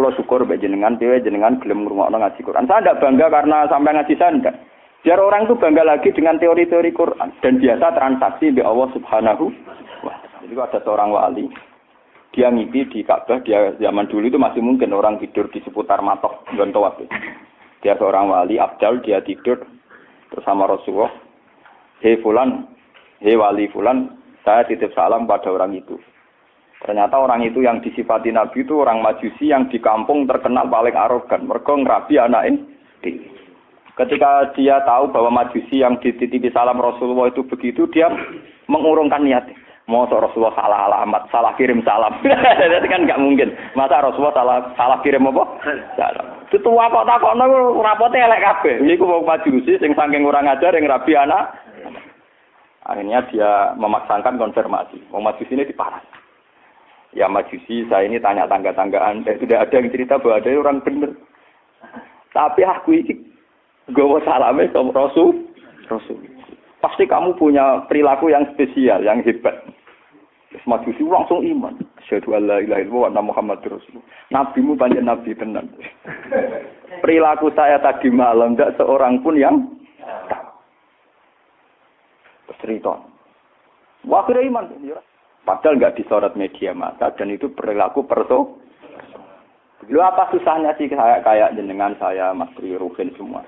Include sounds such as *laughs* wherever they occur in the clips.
Kulo syukur mbek jenengan, dhewe jenengan gelem ngrungokno ngaji Quran. Saya tidak bangga karena sampai ngaji saya enggak. Biar orang itu bangga lagi dengan teori-teori Quran dan biasa transaksi di Allah Subhanahu wa Jadi ada seorang wali, dia ngipi di Ka'bah, dia zaman dulu itu masih mungkin orang tidur di seputar matok Gontowat. Dia seorang wali, Abdal, dia tidur bersama Rasulullah. Hei Fulan, hei wali Fulan, saya titip salam pada orang itu. Ternyata orang itu yang disifati Nabi itu orang majusi yang di kampung terkenal paling arogan. Mereka ngerabi ini. Ketika dia tahu bahwa majusi yang dititipi salam Rasulullah itu begitu, dia mengurungkan niat. Mau Rasulullah salah alamat, salah kirim salam. *laughs* Itu kan nggak mungkin. Masa Rasulullah salah salah kirim apa? Salam. Itu apa tak kok rapote elek kabeh. Iku mau majusi sing saking kurang ajar yang rabi anak. Akhirnya dia memaksakan konfirmasi. Mau majusi ini diparas ya majusi saya ini tanya tangga-tanggaan. Dan sudah ada yang cerita bahwa ada orang benar tapi aku ini gawa salame sama rasul. Rasul. Pasti kamu punya perilaku yang spesial yang hebat. Majusi langsung iman. Syahadu alla ilaha illallah wa muhammad rasul nabimu banyak nabi tenan perilaku saya tadi malam tidak seorang pun yang cerita. Wah kira iman Padahal nggak disorot media massa dan itu perilaku perso. Lu apa susahnya sih kayak kayak jenengan saya, Mas Tri, semua.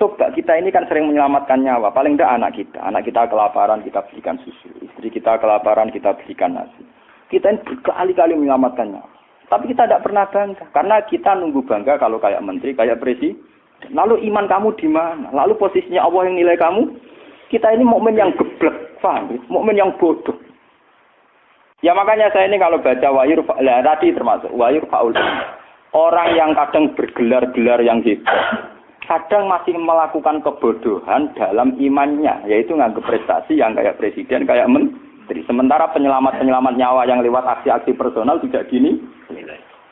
Coba kita ini kan sering menyelamatkan nyawa. Paling tidak anak kita. Anak kita kelaparan, kita berikan susu. Istri kita kelaparan, kita berikan nasi. Kita ini berkali-kali menyelamatkan nyawa. Tapi kita tidak pernah bangga. Karena kita nunggu bangga kalau kayak menteri, kayak presiden. Lalu iman kamu di mana? Lalu posisinya Allah yang nilai kamu? Kita ini momen yang geblek, paham? Momen yang bodoh. Ya makanya saya ini kalau baca wayur lah tadi termasuk wayur faul. Orang yang kadang bergelar-gelar yang hebat, kadang masih melakukan kebodohan dalam imannya, yaitu nganggap prestasi yang kayak presiden, kayak menteri. Sementara penyelamat-penyelamat nyawa yang lewat aksi-aksi personal tidak gini.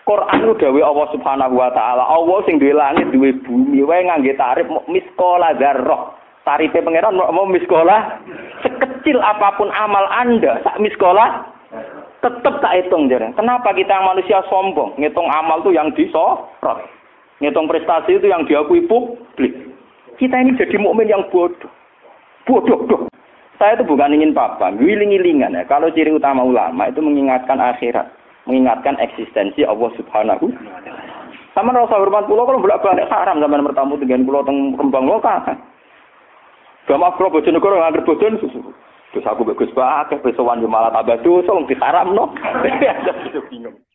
Quran itu dawe Allah Subhanahu wa taala. Allah sing duwe langit, duwe bumi, wae ngangge tarif miskola dzarrah. Tarife pangeran mau miskola sekecil apa pun amal Anda, sak miskola tetap tak hitung jadi. Kenapa kita manusia sombong? Ngitung amal tuh yang disorot. Ngitung prestasi itu yang diakui publik. Kita ini jadi mukmin yang bodoh. Bodoh, doh. Saya itu bukan ingin apa, wiling-wilingan ya. Kalau ciri utama ulama itu mengingatkan akhirat, mengingatkan eksistensi Allah Subhanahu sama rasa hormat pulau kalau bolak balik haram zaman bertamu dengan pulau teng kembang lokal. Gak maaf kalau bojonegoro nggak. Terus aku bagus banget, besokan yo malah tambah dosa wong no. bingung. *laughs*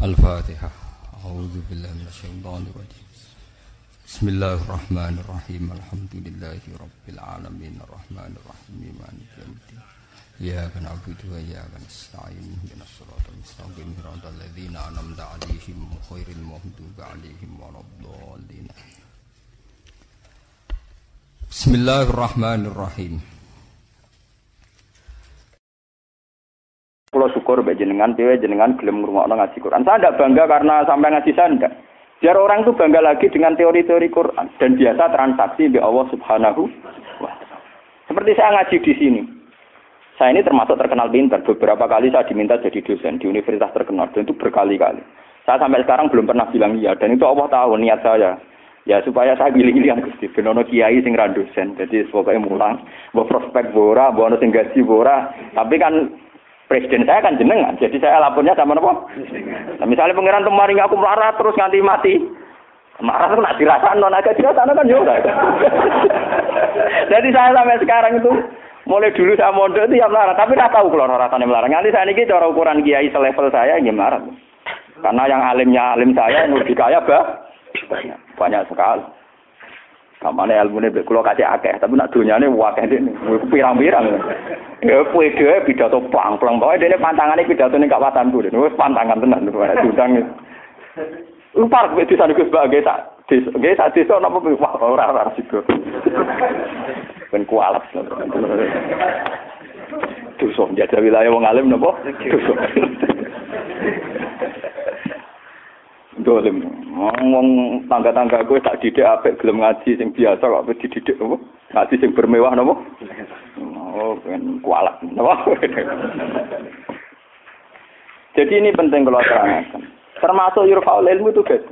Al-Fatihah. A'udzu billahi minasyaitonir rajim. Bismillahirrahmanirrahim. Alhamdulillahi rabbil alamin arrahmanir rahim maliki yaumiddin. Iyyaka na'budu wa iyyaka nasta'in. Ihdinas siratal mustaqim. Siratal ladzina an'amta 'alaihim ghairil maghdubi 'alaihim waladdallin. Bismillahirrahmanirrahim. Kalau syukur mbak jenengan, dewe jenengan gelem ngrungokno ngaji Quran. Saya tidak bangga karena sampai ngaji saya enggak. Biar orang itu bangga lagi dengan teori-teori Quran dan biasa transaksi di Allah Subhanahu Seperti saya ngaji di sini. Saya ini termasuk terkenal pintar. Beberapa kali saya diminta jadi dosen di universitas terkenal dan itu berkali-kali. Saya sampai sekarang belum pernah bilang iya dan itu Allah tahu niat saya. Ya supaya saya pilih-pilih Gusti ben ono kiai sing ra dosen. Jadi pokoknya mulang, mbok prospek bora, mbok ono sing gaji bora. Tapi kan presiden saya kan jenengan. Jadi saya lapornya sama apa? Nah, misalnya pangeran kemarin aku marah terus nganti mati. Marah tuh nak dirasakan non agak dirasakan kan juga. Jadi saya sampai sekarang itu mulai dulu saya mondok itu ya melarat, tapi tidak tahu kalau rasanya melarat. Nanti saya ini cara ukuran kiai selevel saya ya melarat. Karena yang alimnya alim saya yang lebih kaya bah banyak banyak sekali. Sama nih album nih kalau akeh tapi nak dunyane nih wah pirang pirang ya kue dhewe pidato plang-plang, bawa dene pantangane pidatone gak watan tuh nih pantangan tenan tuh kayak udang nih lupa kue di sana kue sebagai tak dis gak tak dis orang apa wah orang orang sih tuh kan kualat tuh so wilayah wong alim napa? tuh dolim. Ngomong tangga-tangga gue tak didik apik gelem ngaji sing biasa kok wis dididik apa? Ngaji sing bermewah napa? Oh, ben kualat. Napa? *laughs* Jadi ini penting kalau terangkan. Termasuk yurfaul ilmu itu guys.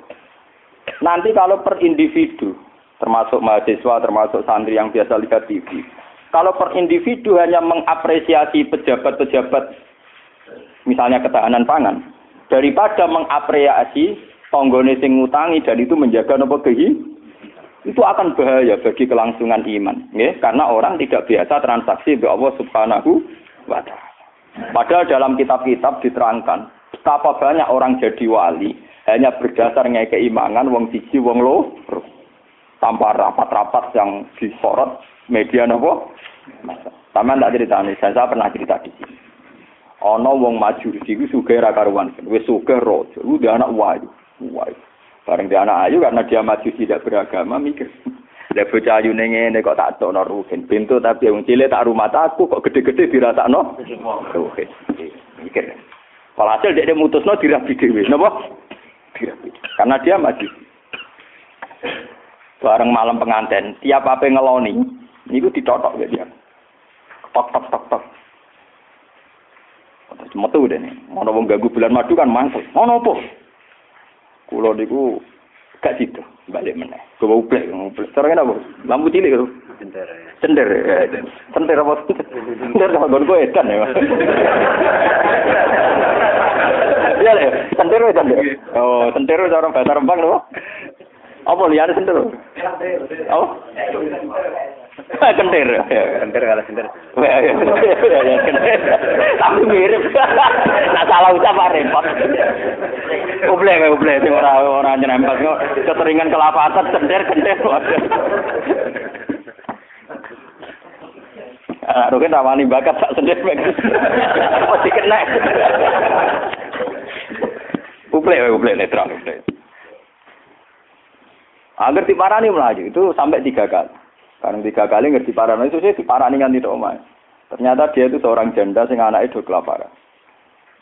Nanti kalau per individu, termasuk mahasiswa, termasuk santri yang biasa lihat TV, kalau per individu hanya mengapresiasi pejabat-pejabat, misalnya ketahanan pangan, daripada mengapresiasi tonggone sing ngutangi dan itu menjaga nopo kehi, itu akan bahaya bagi kelangsungan iman, ya, karena orang tidak biasa transaksi be Allah Subhanahu wa taala. Padahal dalam kitab-kitab diterangkan betapa banyak orang jadi wali hanya berdasar keimangan wong siji wong lo tanpa rapat-rapat yang disorot media nopo. Sama tak cerita nih saya, pernah cerita di sini. Ono wong maju di sini suge karuan. Wes suge rojo udah anak wayu wayu bareng dia anak ayu karena dia maju tidak beragama mikir. *laughs* Lah bocah ayu ning ngene kok tak tokno rugen pintu tapi wong cilik tak rumah takku kok gede-gede dirasakno? Rugen mikir. Walhasil dia mutusno dirabi dhewe. Napa? Dirabi karena dia maju. Bareng malam pengantin tiap apa ngeloni niku ditotok ya dia. Tok tok tok tok. Terus metu nih, mau wong ganggu bulan madu kan mantul. Mau nopo? Kulo niku gak situ, balik meneh. Gue mau plek, mau plek. Sekarang apa? Lampu cilik itu. Cender. Cender, cender apa? Cender sama gon gue edan ya. Iya deh, cender ya cender. Oh, cender cara bahasa Rembang loh. Apa lihat cender? Oh. *laughs* Kentir. Cender kalah cender. *laughs* Tapi mirip. *laughs* Nak salah ucap apa repot. Uble kayak uble sing ora ora nyerempet kok keteringan kelapatan cender kentir. Ah, Rukin rawani bakat tak sendiri. Mesti kena. Uble, uble netral, uble. Agar diparani melaju itu sampai tiga kali. Karena tiga kali ngerti parani itu diparani kan tidak omah. Ternyata dia itu seorang janda sing anak itu kelaparan.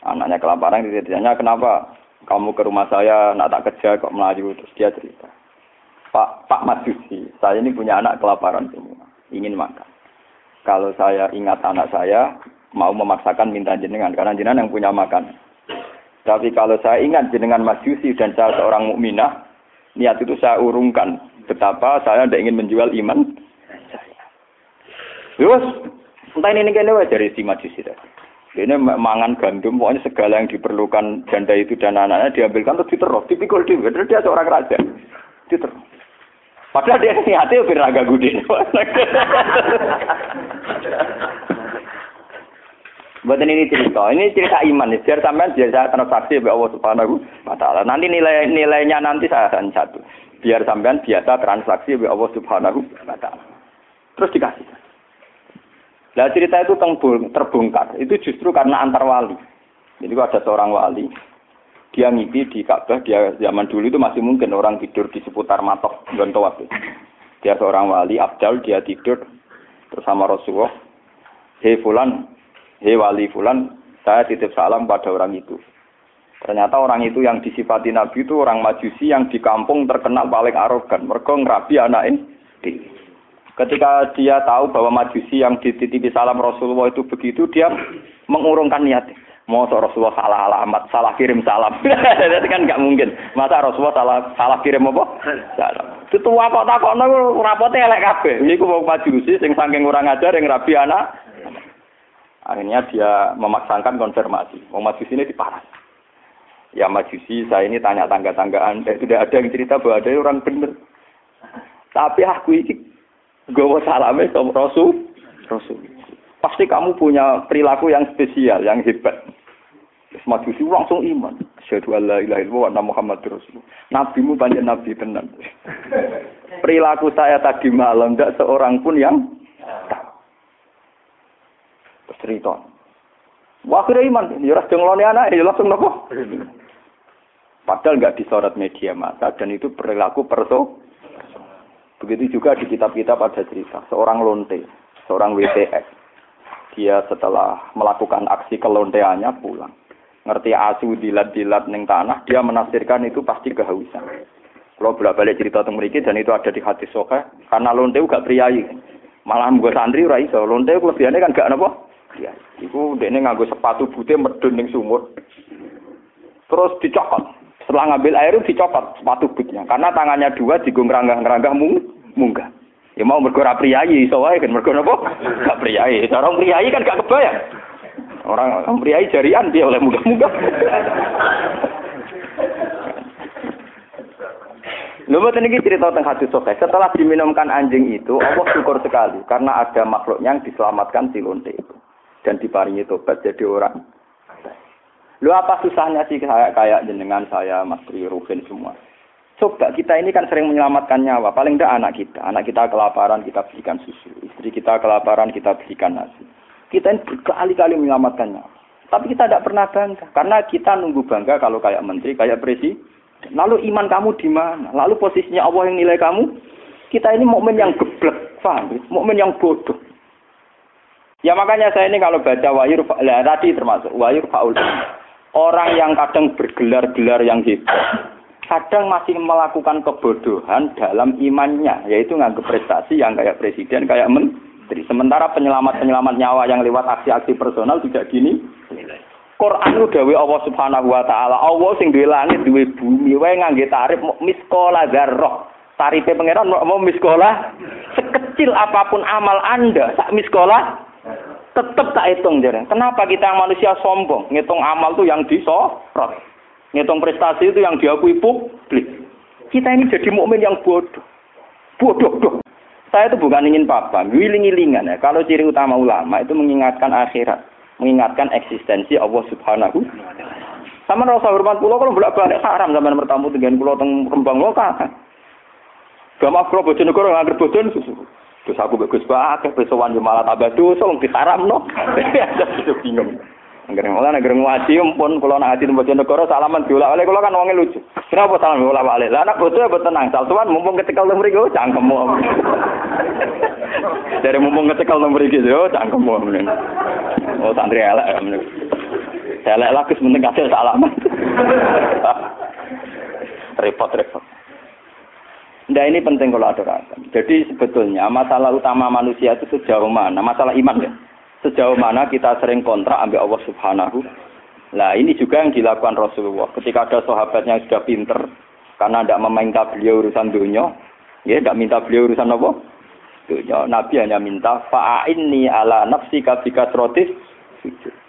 Anaknya kelaparan ditanya kenapa kamu ke rumah saya nak tak kerja kok melaju terus dia cerita. Pak Pak Majusi, saya ini punya anak kelaparan semua, ingin makan. Kalau saya ingat anak saya mau memaksakan minta jenengan karena jenengan yang punya makan. Tapi kalau saya ingat jenengan Majusi dan saya seorang mukminah, niat itu saya urungkan betapa saya tidak ingin menjual iman. Terus, entah ini kene wae dari si majusi tadi. Ini mangan gandum, pokoknya segala yang diperlukan janda itu dan anak-anaknya diambilkan terus diterus, dipikul di Terus dia seorang raja, diterus. Padahal dia niatnya biar agak gede. *laughs* Buatan ini cerita, ini cerita iman, biar sampean biar saya transaksi ya Allah Subhanahu wa taala. Nanti nilai nilainya nanti saya akan satu. Biar sampean biasa transaksi ya Allah Subhanahu wa taala. Terus dikasih. Nah cerita itu terbongkar, itu justru karena antar wali. Jadi ada seorang wali, dia ngipi di Ka'bah, dia zaman dulu itu masih mungkin orang tidur di seputar matok Gontowat. Dia seorang wali, Abdal, dia tidur bersama Rasulullah. Hei fulan, hei wali fulan, saya titip salam pada orang itu. Ternyata orang itu yang disifati Nabi itu orang majusi yang di kampung terkenal paling arogan. Mereka ngerabi anak ini. Ketika dia tahu bahwa majusi yang dititipi salam Rasulullah itu begitu, dia mengurungkan niat. Mau Rasulullah salah alamat, salah kirim salam. *laughs* Itu kan nggak mungkin. Masa Rasulullah salah salah kirim apa? Salam. Itu kok rapote elek kabeh. Niku mau majusi sing saking kurang ajar yang rabi anak. Akhirnya dia memaksakan konfirmasi. Mau majusi ini diparah. Ya majusi, saya ini tanya tangga-tanggaan. Eh, tidak ada yang cerita bahwa ada orang benar. Tapi aku ini gue salame sama Rasul. Rasul. Pasti kamu punya perilaku yang spesial, yang hebat. Majusi langsung iman. Asyhadu alla ilaha illallah wa Muhammad Rasul. Nabimu banyak nabi tenan. *laughs* perilaku saya tadi malam tidak seorang pun yang tahu. Terus cerita. Wah, iman. Ya ras jenglone anak, ya langsung nopo. *laughs* Padahal nggak disorot media massa dan itu perilaku perso. Begitu juga di kitab-kitab ada cerita seorang lonte, seorang WTX. Dia setelah melakukan aksi kelonteannya pulang. Ngerti asu dilat-dilat neng tanah, dia menafsirkan itu pasti kehausan. Kalau bolak balik cerita tentang mereka dan itu ada di hati soka, karena lonte gak priayi. Malah gue santri ora iso, lonte kelebihannya kan gak apa? Ya, iku dekne nganggo sepatu putih medun ning sumur. terus dicokot. Setelah ngambil air dicopot sepatu bootnya karena tangannya dua digung ngeranggah-ngeranggah mung munggah. Ya mau mergo ora priyayi iso wae kan mergo napa? Gak priyayi. Cara priyayi kan gak kebayang. Orang orang priyayi jarian dia oleh munggah-munggah. Lho mboten iki cerita tentang hadis sahih. Setelah diminumkan anjing itu, Allah syukur sekali karena ada makhluk yang diselamatkan si lonte itu dan diparingi tobat jadi orang Lu apa susahnya sih kayak kayak jenengan saya, Mas Tri, Ruhin semua. Coba kita ini kan sering menyelamatkan nyawa. Paling tidak anak kita. Anak kita kelaparan, kita berikan susu. Istri kita kelaparan, kita berikan nasi. Kita ini berkali-kali menyelamatkan nyawa. Tapi kita tidak pernah bangga. Karena kita nunggu bangga kalau kayak menteri, kayak presiden. Lalu iman kamu di mana? Lalu posisinya Allah yang nilai kamu? Kita ini mukmin yang geblek, paham? Mukmin yang bodoh. Ya makanya saya ini kalau baca wayur, lah tadi termasuk wayur faul orang yang kadang bergelar-gelar yang hebat, kadang masih melakukan kebodohan dalam imannya, yaitu nganggap prestasi yang kayak presiden, kayak menteri. Sementara penyelamat-penyelamat nyawa yang lewat aksi-aksi personal tidak gini. Quran itu dawe Allah Subhanahu wa taala. Allah sing duwe langit, duwe bumi, wae ngangge tarif miskola zarroh. Tarife pangeran mau miskola sekecil apa pun amal Anda, sak miskola tetap tak hitung jadi. Kenapa kita yang manusia sombong? Ngitung amal tuh yang disorot. Ngitung prestasi itu yang diakui publik. Kita ini jadi mukmin yang bodoh. Bodoh, bodoh. Saya itu bukan ingin apa, ngiling-ngilingan ya. Kalau ciri utama ulama itu mengingatkan akhirat, mengingatkan eksistensi Allah Subhanahu sama rasa hormat pulau kalau bolak balik haram zaman bertamu dengan pulau teng kembang lokal. Gak maaf kalau bojonegoro nggak bojon susu. Terus aku bagus banget, besowan yo malah tambah dosa wong diharamno. Aku *laughs* bingung. Angger malah nek ngaji pun kula nak ngaji tempat negara salaman diulak oleh kula kan wonge lucu. Kenapa salam diulak balik? Lah anak bojo ya tenang, saltuan mumpung ketika lu mriki cangkemmu. *laughs* Dari mumpung ketika lu mriki yo cangkemmu. Oh santri elek ya meneh. Elek lah kes meneng kasih salaman. *laughs* Repot-repot. Nah ini penting kalau aturakan. Jadi sebetulnya masalah utama manusia itu sejauh mana? Masalah iman ya. Sejauh mana kita sering kontrak ambil Allah Subhanahu. Nah ini juga yang dilakukan Rasulullah. Ketika ada sahabatnya yang sudah pinter, karena tidak meminta beliau urusan dunia, ya tidak minta beliau urusan apa? Dunia. Nabi hanya minta fa'inni ala nafsi kabika srotis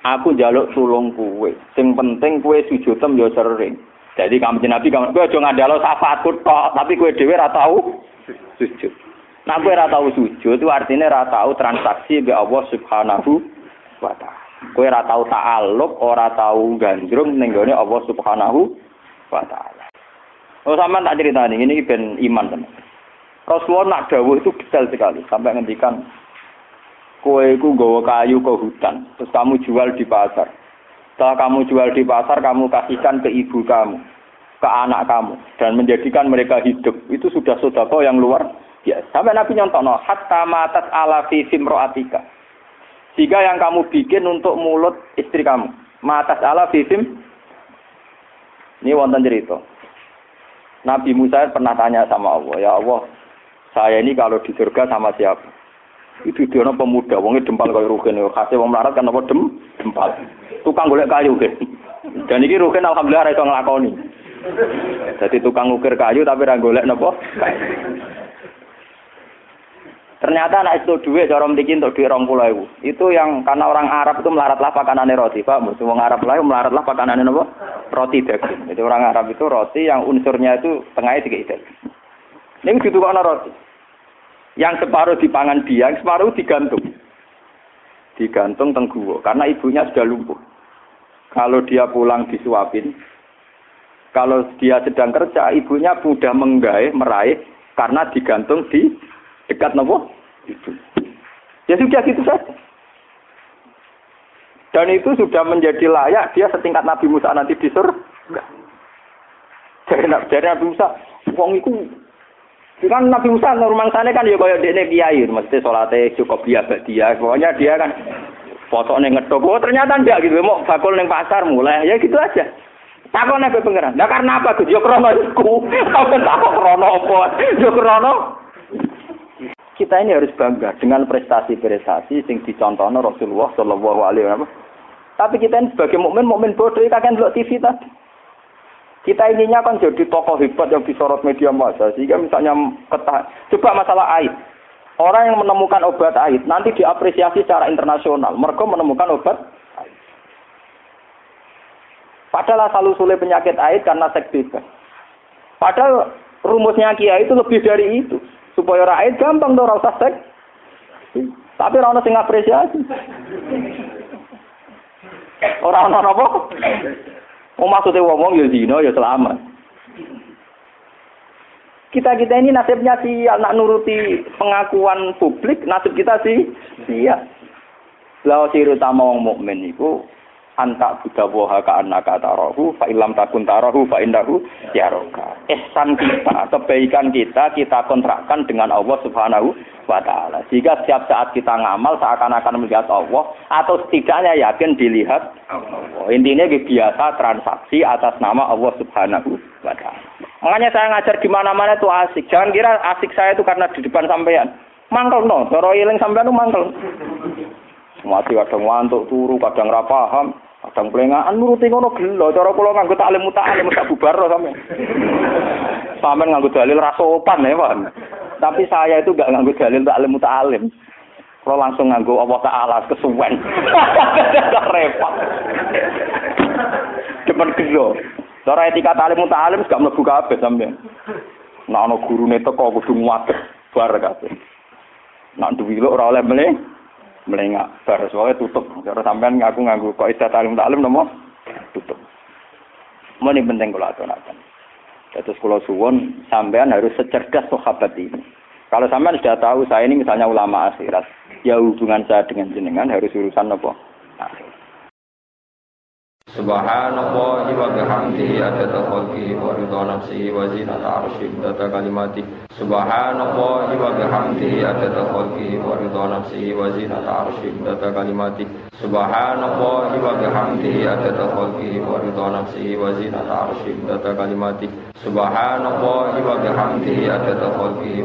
Aku jaluk tulung kue. Sing penting kue sujudem yo sering. Jadi kamu Nabi kamu gue aja ngadalo syafaatku tok, tapi gue dhewe ora tau sujud. Nah gue ora tau sujud itu artinya ora tau transaksi be Allah Subhanahu wa taala. Kowe ora tau ta'alluq, ora tau gandrung ning Allah Subhanahu wa taala. Oh sampean tak ceritani ini ben iman teman. Rasulullah nak dawuh itu detail sekali sampai ngendikan kowe iku nggawa kayu ke hutan, terus kamu jual di pasar. Setelah kamu jual di pasar, kamu kasihkan ke ibu kamu, ke anak kamu, dan menjadikan mereka hidup. Itu sudah sodako yang luar biasa. Sampai Nabi nyontok, no, hatta matas ala fisim ro'atika. Jika yang kamu bikin untuk mulut istri kamu. Matas ala fisim. Ini wonten cerita. Nabi Musa pernah tanya sama Allah, ya Allah, saya ini kalau di surga sama siapa? Itu dia pemuda, wongnya dempal kaya rugen, kasih wong melarat kan apa dem, dempal tukang golek kayu ke. Dan iki Rukin alhamdulillah iso nglakoni. Jadi tukang ukir kayu tapi ora golek napa? Ternyata anak itu duit, cara mriki untuk duit rong puluh Itu yang karena orang Arab itu melaratlah pakanannya roti, Pak. Orang Arab lah melaratlah pakanannya apa? Roti daging. Jadi orang Arab itu roti yang unsurnya itu tengahnya tiga daging. Ini gitu karena roti. Yang separuh dipangan dia, yang separuh digantung digantung tengguwo karena ibunya sudah lumpuh. Kalau dia pulang disuapin, kalau dia sedang kerja, ibunya mudah menggaih, meraih karena digantung di dekat nopo ibu. Ya sudah gitu saja. Dan itu sudah menjadi layak dia setingkat Nabi Musa nanti di surga. Dari, dari Nabi Musa, wong itu Kan Nabi Musa normal sana kan ya kaya dene kiai, mesti salate cukup dia dia. Pokoknya dia kan foto ning ngedok. Oh ternyata ndak gitu, mau bakul ning pasar mulai ya gitu aja. Takon nek pengeran. Nah karena apa Gus? Yo krono iku. *laughs* Apa takon krono apa? Yo krono kita ini harus bangga dengan prestasi-prestasi sing dicontohno Rasulullah Shallallahu alaihi wasallam. Tapi kita ini sebagai mukmin, mukmin bodoh, kita kan TV tadi. Kita ininya kan jadi tokoh hebat yang disorot media massa. Sehingga misalnya ketah, coba masalah air. Orang yang menemukan obat air nanti diapresiasi secara internasional. Mereka menemukan obat air. Padahal asal usulnya penyakit air karena seks. Padahal rumusnya Kiai itu lebih dari itu. Supaya rakyat gampang dong rasa seks. Tapi orang sing apresiasi. Orang orang apa? Oh maksudnya ngomong ya zina ya selamat. Kita kita ini nasibnya sih anak nuruti pengakuan publik, nasib kita sih iya. Lalu siru utama wong mukmin anta buddha woha ka anaka tarahu fa ilam takun tarahu fa indahu yaroka ihsan kita kebaikan kita kita kontrakkan dengan Allah Subhanahu wa taala. Jika setiap saat kita ngamal seakan-akan melihat Allah atau setidaknya yakin dilihat Allah. Intinya biasa transaksi atas nama Allah Subhanahu wa taala. Makanya saya ngajar di mana-mana itu asik. Jangan kira asik saya itu karena di depan sampean. Mangkel no. Cara eling sampean itu mangkel. Mati kadang ngantuk turu kadang ra paham Kadang pelengahan nuruti ngono gelo, cara kula nganggo taklim muta'alim tak bubar sampe. Sampeyan nganggo dalil ra sopan ya, Pak. Tapi saya itu gak nganggo dalil taklim muta'alim. Kalau langsung nganggo Allah Ta'ala kesuwen. *laughs* Repot. Depan gelo. Cara etika taklim muta'alim gak mlebu kabeh sampeyan. Nah ana gurune teko kudu nguwat bar kabeh. Nak duwi ora oleh mleh melengak bar soalnya tutup. Cara sampean ngaku ngaku kok istilah talim taklim nomo? Tutup. Mau ini penting kalau aturakan terus kalau suwon sampean harus secerdas sahabat ini. Kalau sampean sudah tahu saya ini misalnya ulama akhirat ya hubungan saya dengan jenengan harus urusan apa? Akhirat Subhanallah wa bihamdihi adada khalqihi wa ridha nafsihi wa zinata arshih data kalimati Subhanallah wa bihamdihi adada khalqihi wa ridha nafsihi wa zinata arshih data kalimati Subhanallah wa bihamdihi adada khalqihi wa ridha nafsihi wa zinata arshih data kalimati Subhanallah wa bihamdihi adada khalqihi